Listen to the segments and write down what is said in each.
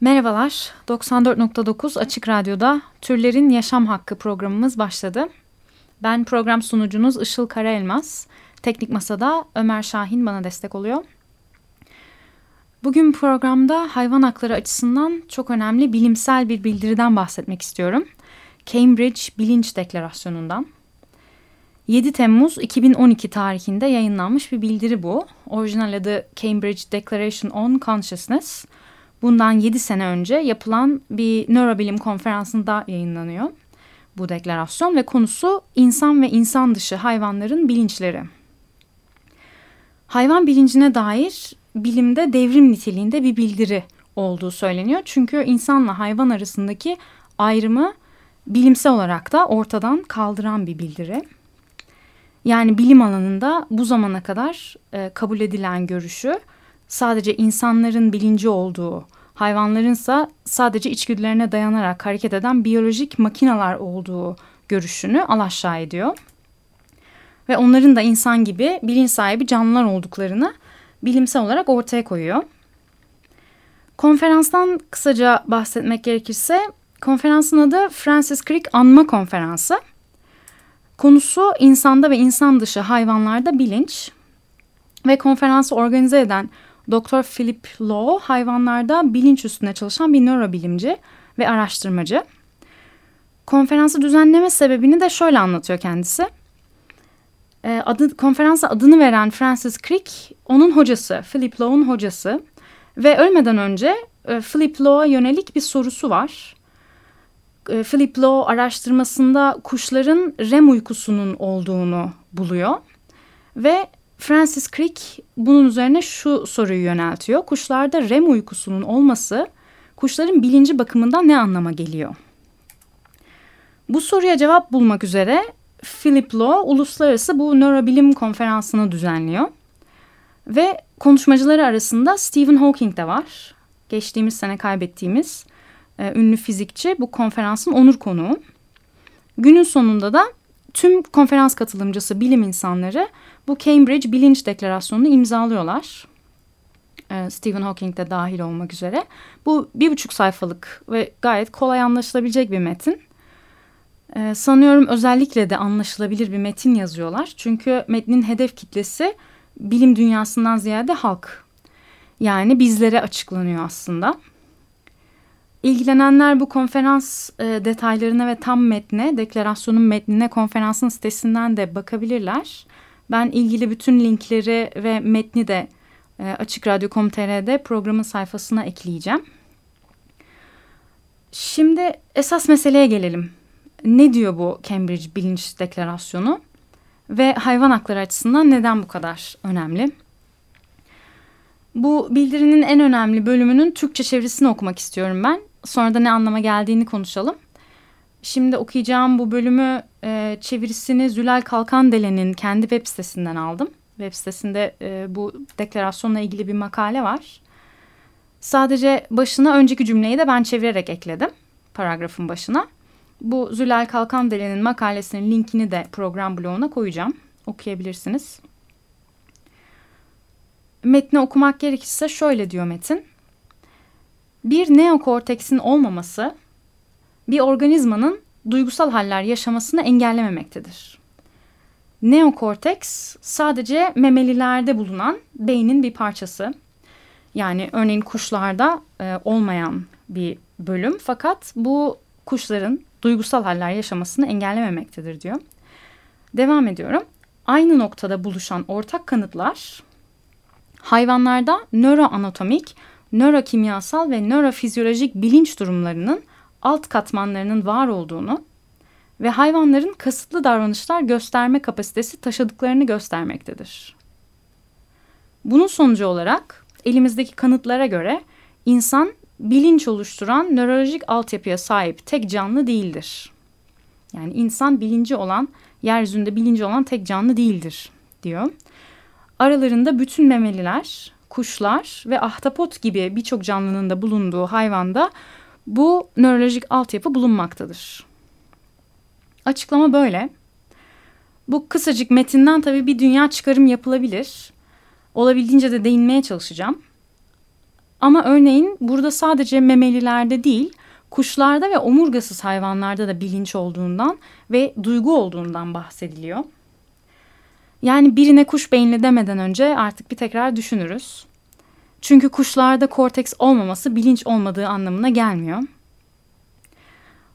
Merhabalar, 94.9 Açık Radyo'da Türlerin Yaşam Hakkı programımız başladı. Ben program sunucunuz Işıl Karaelmaz. Teknik Masa'da Ömer Şahin bana destek oluyor. Bugün programda hayvan hakları açısından çok önemli bilimsel bir bildiriden bahsetmek istiyorum. Cambridge Bilinç Deklarasyonu'ndan. 7 Temmuz 2012 tarihinde yayınlanmış bir bildiri bu. Orijinal adı Cambridge Declaration on Consciousness. Bundan 7 sene önce yapılan bir nörobilim konferansında yayınlanıyor bu deklarasyon ve konusu insan ve insan dışı hayvanların bilinçleri. Hayvan bilincine dair bilimde devrim niteliğinde bir bildiri olduğu söyleniyor. Çünkü insanla hayvan arasındaki ayrımı bilimsel olarak da ortadan kaldıran bir bildiri. Yani bilim alanında bu zamana kadar e, kabul edilen görüşü sadece insanların bilinci olduğu, hayvanlarınsa sadece içgüdülerine dayanarak hareket eden biyolojik makineler olduğu görüşünü alaşağı ediyor. Ve onların da insan gibi bilinç sahibi canlılar olduklarını bilimsel olarak ortaya koyuyor. Konferanstan kısaca bahsetmek gerekirse konferansın adı Francis Crick Anma Konferansı. Konusu insanda ve insan dışı hayvanlarda bilinç ve konferansı organize eden Dr. Philip Law hayvanlarda bilinç üstüne çalışan bir nörobilimci ve araştırmacı. Konferansı düzenleme sebebini de şöyle anlatıyor kendisi. E, adı, konferansa adını veren Francis Crick onun hocası, Philip Law'un hocası. Ve ölmeden önce e, Philip Law'a yönelik bir sorusu var. E, Philip Law araştırmasında kuşların REM uykusunun olduğunu buluyor. Ve Francis Crick bunun üzerine şu soruyu yöneltiyor. Kuşlarda REM uykusunun olması kuşların bilinci bakımından ne anlama geliyor? Bu soruya cevap bulmak üzere Philip Law uluslararası bu nörobilim konferansını düzenliyor. Ve konuşmacıları arasında Stephen Hawking de var. Geçtiğimiz sene kaybettiğimiz e, ünlü fizikçi bu konferansın onur konuğu. Günün sonunda da tüm konferans katılımcısı bilim insanları bu Cambridge Bilinç Deklarasyonu'nu imzalıyorlar. Ee, Stephen Hawking de dahil olmak üzere. Bu bir buçuk sayfalık ve gayet kolay anlaşılabilecek bir metin. Ee, sanıyorum özellikle de anlaşılabilir bir metin yazıyorlar. Çünkü metnin hedef kitlesi bilim dünyasından ziyade halk. Yani bizlere açıklanıyor aslında. İlgilenenler bu konferans e, detaylarına ve tam metne, deklarasyonun metnine konferansın sitesinden de bakabilirler. Ben ilgili bütün linkleri ve metni de e, Açık Radyo.com.tr'de programın sayfasına ekleyeceğim. Şimdi esas meseleye gelelim. Ne diyor bu Cambridge Bilinç Deklarasyonu ve hayvan hakları açısından neden bu kadar önemli? Bu bildirinin en önemli bölümünün Türkçe çevirisini okumak istiyorum ben. Sonra da ne anlama geldiğini konuşalım. Şimdi okuyacağım bu bölümü e, çevirisini Zülal Kalkandele'nin kendi web sitesinden aldım. Web sitesinde e, bu deklarasyonla ilgili bir makale var. Sadece başına önceki cümleyi de ben çevirerek ekledim paragrafın başına. Bu Zülal Kalkandele'nin makalesinin linkini de program bloğuna koyacağım. Okuyabilirsiniz. Metni okumak gerekirse şöyle diyor Metin. Bir neokorteksin olmaması bir organizmanın duygusal haller yaşamasını engellememektedir. Neokorteks sadece memelilerde bulunan beynin bir parçası. Yani örneğin kuşlarda e, olmayan bir bölüm fakat bu kuşların duygusal haller yaşamasını engellememektedir diyor. Devam ediyorum. Aynı noktada buluşan ortak kanıtlar hayvanlarda nöroanatomik, nörokimyasal ve nörofizyolojik bilinç durumlarının alt katmanlarının var olduğunu ve hayvanların kasıtlı davranışlar gösterme kapasitesi taşıdıklarını göstermektedir. Bunun sonucu olarak elimizdeki kanıtlara göre insan bilinç oluşturan nörolojik altyapıya sahip tek canlı değildir. Yani insan bilinci olan, yeryüzünde bilinci olan tek canlı değildir diyor. Aralarında bütün memeliler, kuşlar ve ahtapot gibi birçok canlının da bulunduğu hayvanda bu nörolojik altyapı bulunmaktadır. Açıklama böyle. Bu kısacık metinden tabii bir dünya çıkarım yapılabilir. Olabildiğince de değinmeye çalışacağım. Ama örneğin burada sadece memelilerde değil, kuşlarda ve omurgasız hayvanlarda da bilinç olduğundan ve duygu olduğundan bahsediliyor. Yani birine kuş beyinli demeden önce artık bir tekrar düşünürüz. Çünkü kuşlarda korteks olmaması bilinç olmadığı anlamına gelmiyor.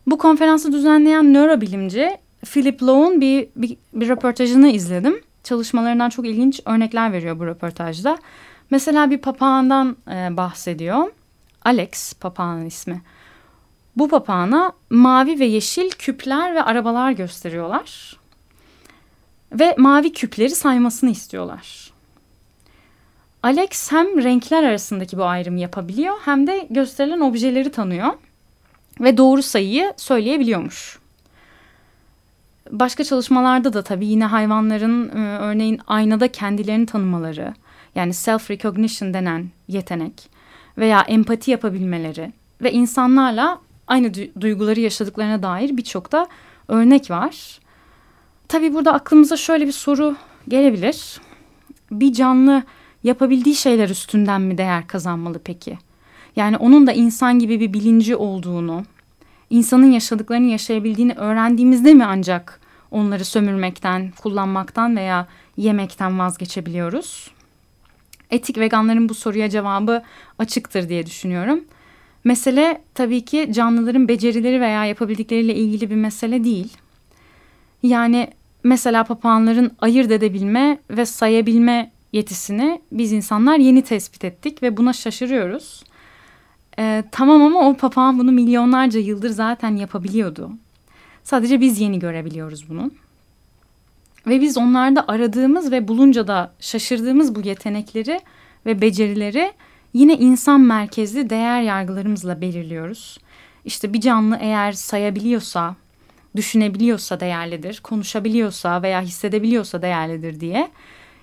Bu konferansı düzenleyen nörobilimci Philip Lowe'un bir, bir, bir röportajını izledim. Çalışmalarından çok ilginç örnekler veriyor bu röportajda. Mesela bir papağandan e, bahsediyor. Alex papağanın ismi. Bu papağana mavi ve yeşil küpler ve arabalar gösteriyorlar. Ve mavi küpleri saymasını istiyorlar. Alex hem renkler arasındaki bu ayrımı yapabiliyor hem de gösterilen objeleri tanıyor ve doğru sayıyı söyleyebiliyormuş. Başka çalışmalarda da tabii yine hayvanların e, örneğin aynada kendilerini tanımaları yani self recognition denen yetenek veya empati yapabilmeleri ve insanlarla aynı duyguları yaşadıklarına dair birçok da örnek var. Tabii burada aklımıza şöyle bir soru gelebilir. Bir canlı yapabildiği şeyler üstünden mi değer kazanmalı peki? Yani onun da insan gibi bir bilinci olduğunu, insanın yaşadıklarını yaşayabildiğini öğrendiğimizde mi ancak onları sömürmekten, kullanmaktan veya yemekten vazgeçebiliyoruz? Etik veganların bu soruya cevabı açıktır diye düşünüyorum. Mesele tabii ki canlıların becerileri veya yapabildikleriyle ilgili bir mesele değil. Yani mesela papağanların ayırt edebilme ve sayabilme yetisini biz insanlar yeni tespit ettik ve buna şaşırıyoruz. Ee, tamam ama o papağan bunu milyonlarca yıldır zaten yapabiliyordu. Sadece biz yeni görebiliyoruz bunu. Ve biz onlarda aradığımız ve bulunca da şaşırdığımız bu yetenekleri ve becerileri yine insan merkezli değer yargılarımızla belirliyoruz. İşte bir canlı eğer sayabiliyorsa, düşünebiliyorsa değerlidir, konuşabiliyorsa veya hissedebiliyorsa değerlidir diye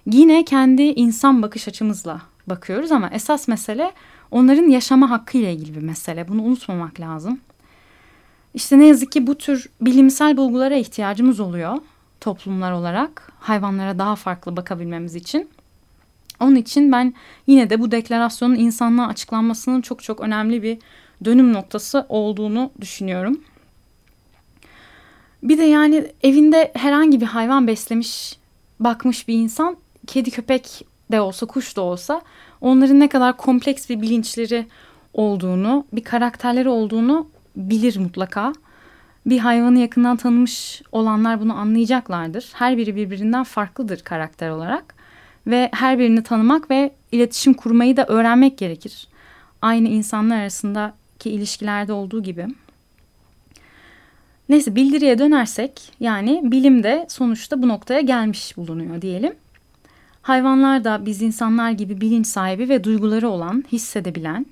yine kendi insan bakış açımızla bakıyoruz ama esas mesele onların yaşama hakkı ile ilgili bir mesele. Bunu unutmamak lazım. İşte ne yazık ki bu tür bilimsel bulgulara ihtiyacımız oluyor toplumlar olarak hayvanlara daha farklı bakabilmemiz için. Onun için ben yine de bu deklarasyonun insanlığa açıklanmasının çok çok önemli bir dönüm noktası olduğunu düşünüyorum. Bir de yani evinde herhangi bir hayvan beslemiş, bakmış bir insan kedi köpek de olsa kuş da olsa onların ne kadar kompleks bir bilinçleri olduğunu, bir karakterleri olduğunu bilir mutlaka. Bir hayvanı yakından tanımış olanlar bunu anlayacaklardır. Her biri birbirinden farklıdır karakter olarak ve her birini tanımak ve iletişim kurmayı da öğrenmek gerekir. Aynı insanlar arasındaki ilişkilerde olduğu gibi. Neyse bildiriye dönersek yani bilim de sonuçta bu noktaya gelmiş bulunuyor diyelim. Hayvanlar da biz insanlar gibi bilinç sahibi ve duyguları olan, hissedebilen,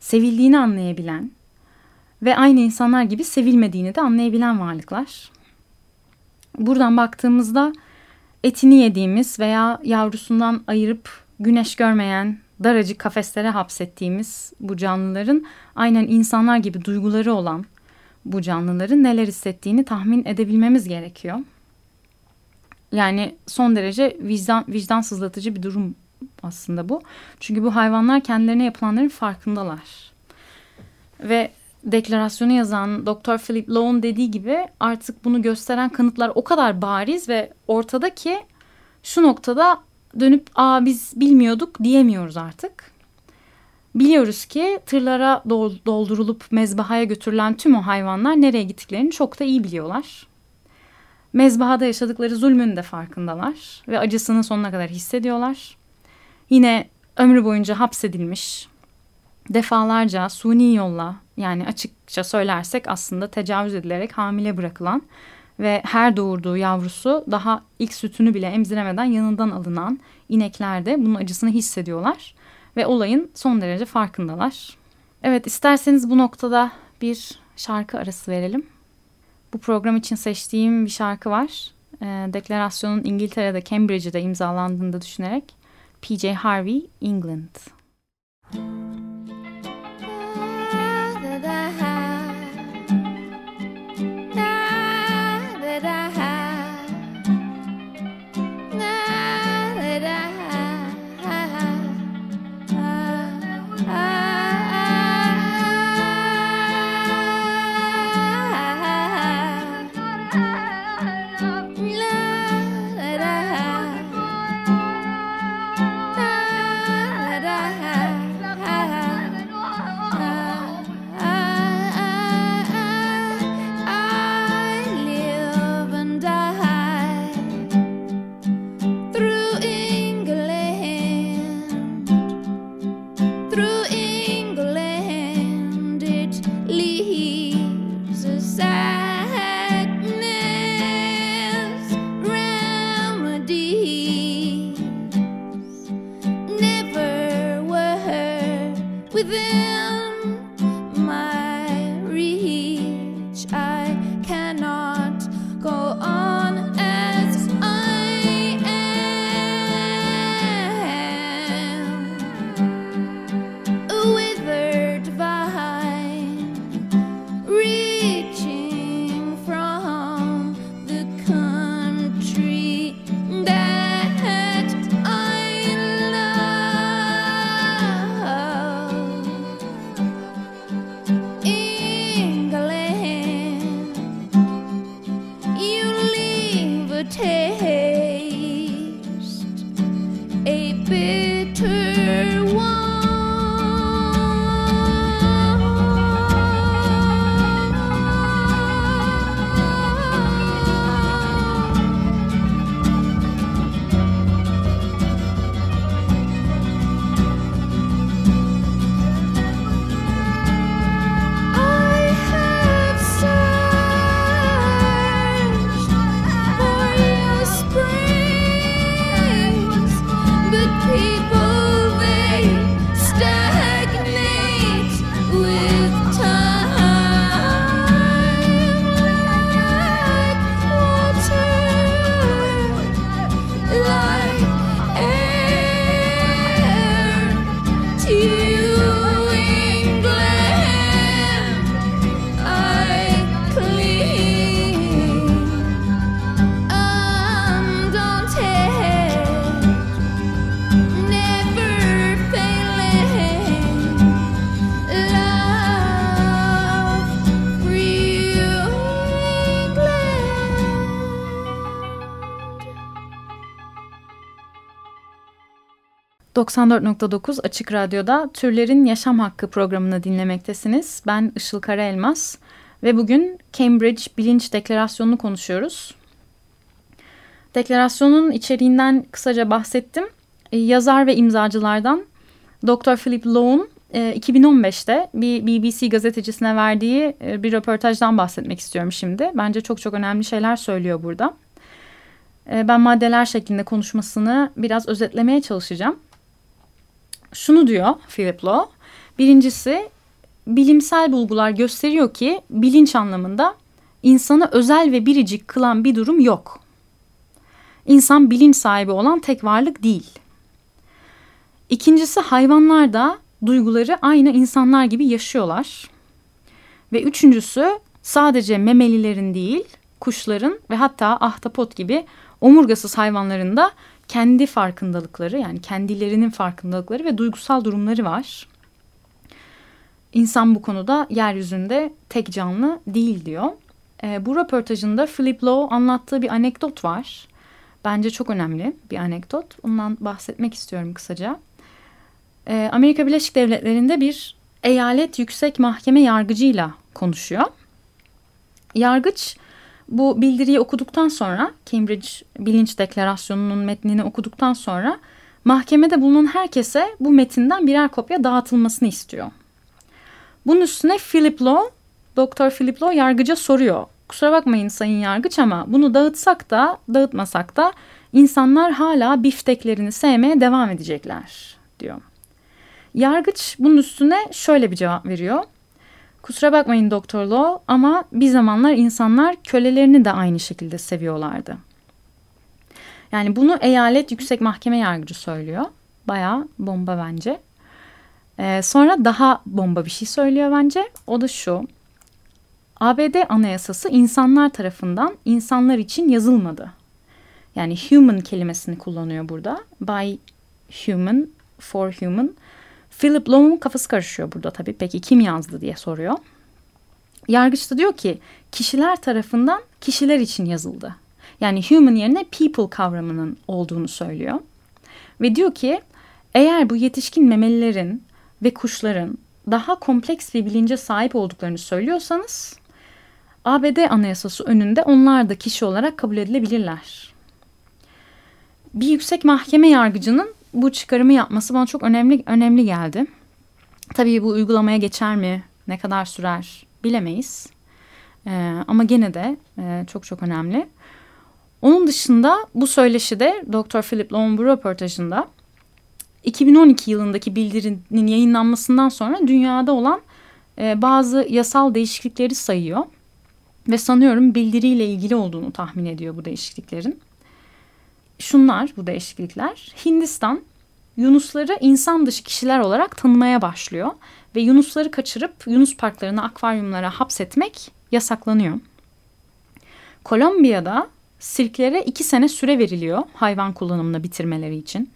sevildiğini anlayabilen ve aynı insanlar gibi sevilmediğini de anlayabilen varlıklar. Buradan baktığımızda etini yediğimiz veya yavrusundan ayırıp güneş görmeyen daracık kafeslere hapsettiğimiz bu canlıların aynen insanlar gibi duyguları olan bu canlıların neler hissettiğini tahmin edebilmemiz gerekiyor. Yani son derece vicdan, vicdan sızlatıcı bir durum aslında bu. Çünkü bu hayvanlar kendilerine yapılanların farkındalar. Ve deklarasyonu yazan Dr. Philip Lowe'un dediği gibi artık bunu gösteren kanıtlar o kadar bariz ve ortada ki şu noktada dönüp aa biz bilmiyorduk diyemiyoruz artık. Biliyoruz ki tırlara doldurulup mezbahaya götürülen tüm o hayvanlar nereye gittiklerini çok da iyi biliyorlar. Mezbahada yaşadıkları zulmün de farkındalar ve acısını sonuna kadar hissediyorlar. Yine ömrü boyunca hapsedilmiş, defalarca suni yolla yani açıkça söylersek aslında tecavüz edilerek hamile bırakılan ve her doğurduğu yavrusu daha ilk sütünü bile emziremeden yanından alınan inekler de bunun acısını hissediyorlar ve olayın son derece farkındalar. Evet isterseniz bu noktada bir şarkı arası verelim. Bu program için seçtiğim bir şarkı var. E, deklarasyonun İngiltere'de Cambridge'de imzalandığını düşünerek PJ Harvey England. 94.9 Açık Radyo'da Türlerin Yaşam Hakkı programını dinlemektesiniz. Ben Işıl Karaelmaz ve bugün Cambridge Bilinç Deklarasyonu'nu konuşuyoruz. Deklarasyonun içeriğinden kısaca bahsettim. E, yazar ve imzacılardan Dr. Philip Lowe'un 2015'te e, bir BBC gazetecisine verdiği e, bir röportajdan bahsetmek istiyorum şimdi. Bence çok çok önemli şeyler söylüyor burada. Ben maddeler şeklinde konuşmasını biraz özetlemeye çalışacağım. Şunu diyor Philip Lowe. Birincisi bilimsel bulgular gösteriyor ki bilinç anlamında insanı özel ve biricik kılan bir durum yok. İnsan bilinç sahibi olan tek varlık değil. İkincisi hayvanlar da duyguları aynı insanlar gibi yaşıyorlar. Ve üçüncüsü sadece memelilerin değil kuşların ve hatta ahtapot gibi omurgasız hayvanların da kendi farkındalıkları yani kendilerinin farkındalıkları ve duygusal durumları var. İnsan bu konuda yeryüzünde tek canlı değil diyor. E, bu röportajında Philip Lowe anlattığı bir anekdot var. Bence çok önemli bir anekdot. Ondan bahsetmek istiyorum kısaca. E, Amerika Birleşik Devletleri'nde bir eyalet yüksek mahkeme yargıcıyla konuşuyor. Yargıç bu bildiriyi okuduktan sonra Cambridge Bilinç Deklarasyonu'nun metnini okuduktan sonra mahkemede bulunan herkese bu metinden birer kopya dağıtılmasını istiyor. Bunun üstüne Philip Law, Doktor Philip Law yargıca soruyor. Kusura bakmayın sayın yargıç ama bunu dağıtsak da dağıtmasak da insanlar hala bifteklerini sevmeye devam edecekler diyor. Yargıç bunun üstüne şöyle bir cevap veriyor. Kusura bakmayın Doktor Law ama bir zamanlar insanlar kölelerini de aynı şekilde seviyorlardı. Yani bunu eyalet yüksek mahkeme yargıcı söylüyor. Bayağı bomba bence. Ee, sonra daha bomba bir şey söylüyor bence. O da şu. ABD anayasası insanlar tarafından insanlar için yazılmadı. Yani human kelimesini kullanıyor burada. By human, for human. Philip Long'un kafası karışıyor burada tabii. Peki kim yazdı diye soruyor. Yargıç da diyor ki kişiler tarafından kişiler için yazıldı. Yani human yerine people kavramının olduğunu söylüyor. Ve diyor ki eğer bu yetişkin memelilerin ve kuşların daha kompleks bir bilince sahip olduklarını söylüyorsanız ABD anayasası önünde onlar da kişi olarak kabul edilebilirler. Bir yüksek mahkeme yargıcının bu çıkarımı yapması bana çok önemli önemli geldi. Tabii bu uygulamaya geçer mi, ne kadar sürer bilemeyiz. Ee, ama gene de e, çok çok önemli. Onun dışında bu söyleşide Dr. Philip Lowen bu röportajında 2012 yılındaki bildirinin yayınlanmasından sonra dünyada olan e, bazı yasal değişiklikleri sayıyor. Ve sanıyorum bildiriyle ilgili olduğunu tahmin ediyor bu değişikliklerin şunlar bu değişiklikler. Hindistan yunusları insan dışı kişiler olarak tanımaya başlıyor ve yunusları kaçırıp yunus parklarına, akvaryumlara hapsetmek yasaklanıyor. Kolombiya'da sirklere iki sene süre veriliyor hayvan kullanımını bitirmeleri için.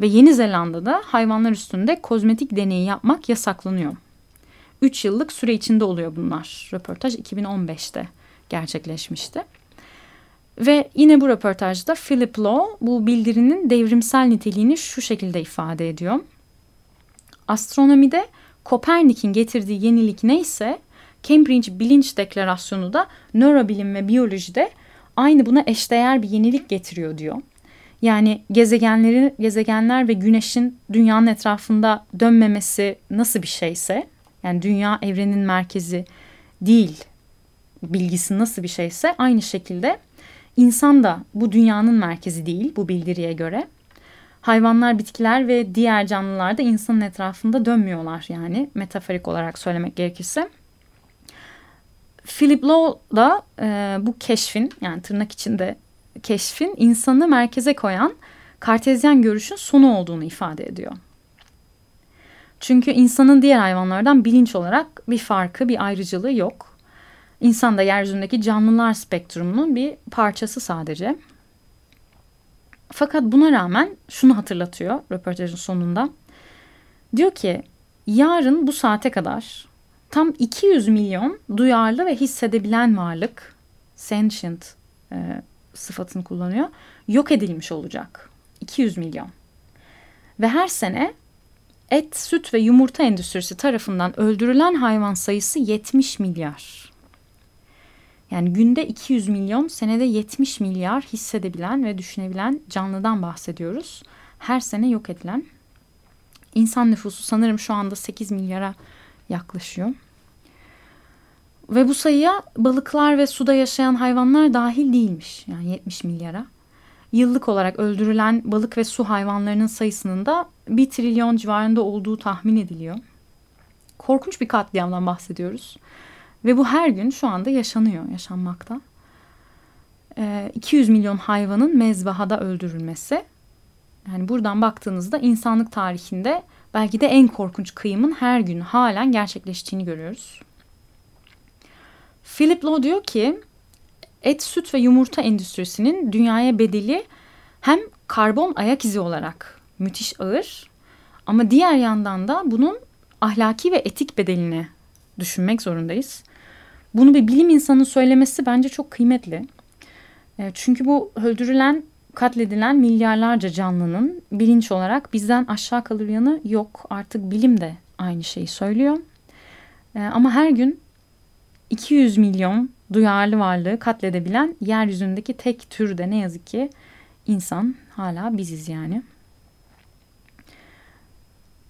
Ve Yeni Zelanda'da hayvanlar üstünde kozmetik deneyi yapmak yasaklanıyor. Üç yıllık süre içinde oluyor bunlar. Röportaj 2015'te gerçekleşmişti. Ve yine bu röportajda Philip Law bu bildirinin devrimsel niteliğini şu şekilde ifade ediyor. Astronomide Kopernik'in getirdiği yenilik neyse Cambridge Bilinç Deklarasyonu da nörobilim ve biyolojide aynı buna eşdeğer bir yenilik getiriyor diyor. Yani gezegenleri, gezegenler ve güneşin dünyanın etrafında dönmemesi nasıl bir şeyse, yani dünya evrenin merkezi değil bilgisi nasıl bir şeyse aynı şekilde İnsan da bu dünyanın merkezi değil bu bildiriye göre. Hayvanlar, bitkiler ve diğer canlılar da insanın etrafında dönmüyorlar yani metaforik olarak söylemek gerekirse. Philip Lowe da e, bu keşfin yani tırnak içinde keşfin insanı merkeze koyan kartezyen görüşün sonu olduğunu ifade ediyor. Çünkü insanın diğer hayvanlardan bilinç olarak bir farkı, bir ayrıcılığı yok. İnsan da yeryüzündeki canlılar spektrumunun bir parçası sadece. Fakat buna rağmen şunu hatırlatıyor röportajın sonunda. Diyor ki yarın bu saate kadar tam 200 milyon duyarlı ve hissedebilen varlık sentient e, sıfatını kullanıyor yok edilmiş olacak. 200 milyon. Ve her sene et, süt ve yumurta endüstrisi tarafından öldürülen hayvan sayısı 70 milyar. Yani günde 200 milyon, senede 70 milyar hissedebilen ve düşünebilen canlıdan bahsediyoruz. Her sene yok edilen. İnsan nüfusu sanırım şu anda 8 milyara yaklaşıyor. Ve bu sayıya balıklar ve suda yaşayan hayvanlar dahil değilmiş. Yani 70 milyara. Yıllık olarak öldürülen balık ve su hayvanlarının sayısının da 1 trilyon civarında olduğu tahmin ediliyor. Korkunç bir katliamdan bahsediyoruz. Ve bu her gün şu anda yaşanıyor, yaşanmakta. 200 milyon hayvanın mezbahada öldürülmesi. Yani buradan baktığınızda insanlık tarihinde belki de en korkunç kıyımın her gün halen gerçekleştiğini görüyoruz. Philip Lowe diyor ki et, süt ve yumurta endüstrisinin dünyaya bedeli hem karbon ayak izi olarak müthiş ağır ama diğer yandan da bunun ahlaki ve etik bedelini düşünmek zorundayız. Bunu bir bilim insanı söylemesi bence çok kıymetli. E, çünkü bu öldürülen, katledilen milyarlarca canlının bilinç olarak bizden aşağı kalır yanı yok. Artık bilim de aynı şeyi söylüyor. E, ama her gün 200 milyon duyarlı varlığı katledebilen yeryüzündeki tek tür de ne yazık ki insan hala biziz yani.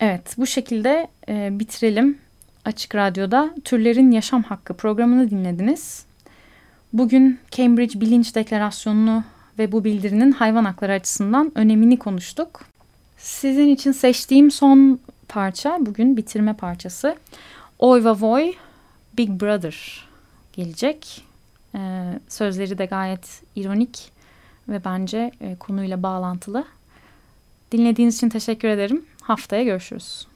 Evet bu şekilde e, bitirelim. Açık Radyo'da Türlerin Yaşam Hakkı programını dinlediniz. Bugün Cambridge Bilinç Deklarasyonu'nu ve bu bildirinin hayvan hakları açısından önemini konuştuk. Sizin için seçtiğim son parça bugün bitirme parçası. Oy ve Voy Big Brother gelecek. Ee, sözleri de gayet ironik ve bence e, konuyla bağlantılı. Dinlediğiniz için teşekkür ederim. Haftaya görüşürüz.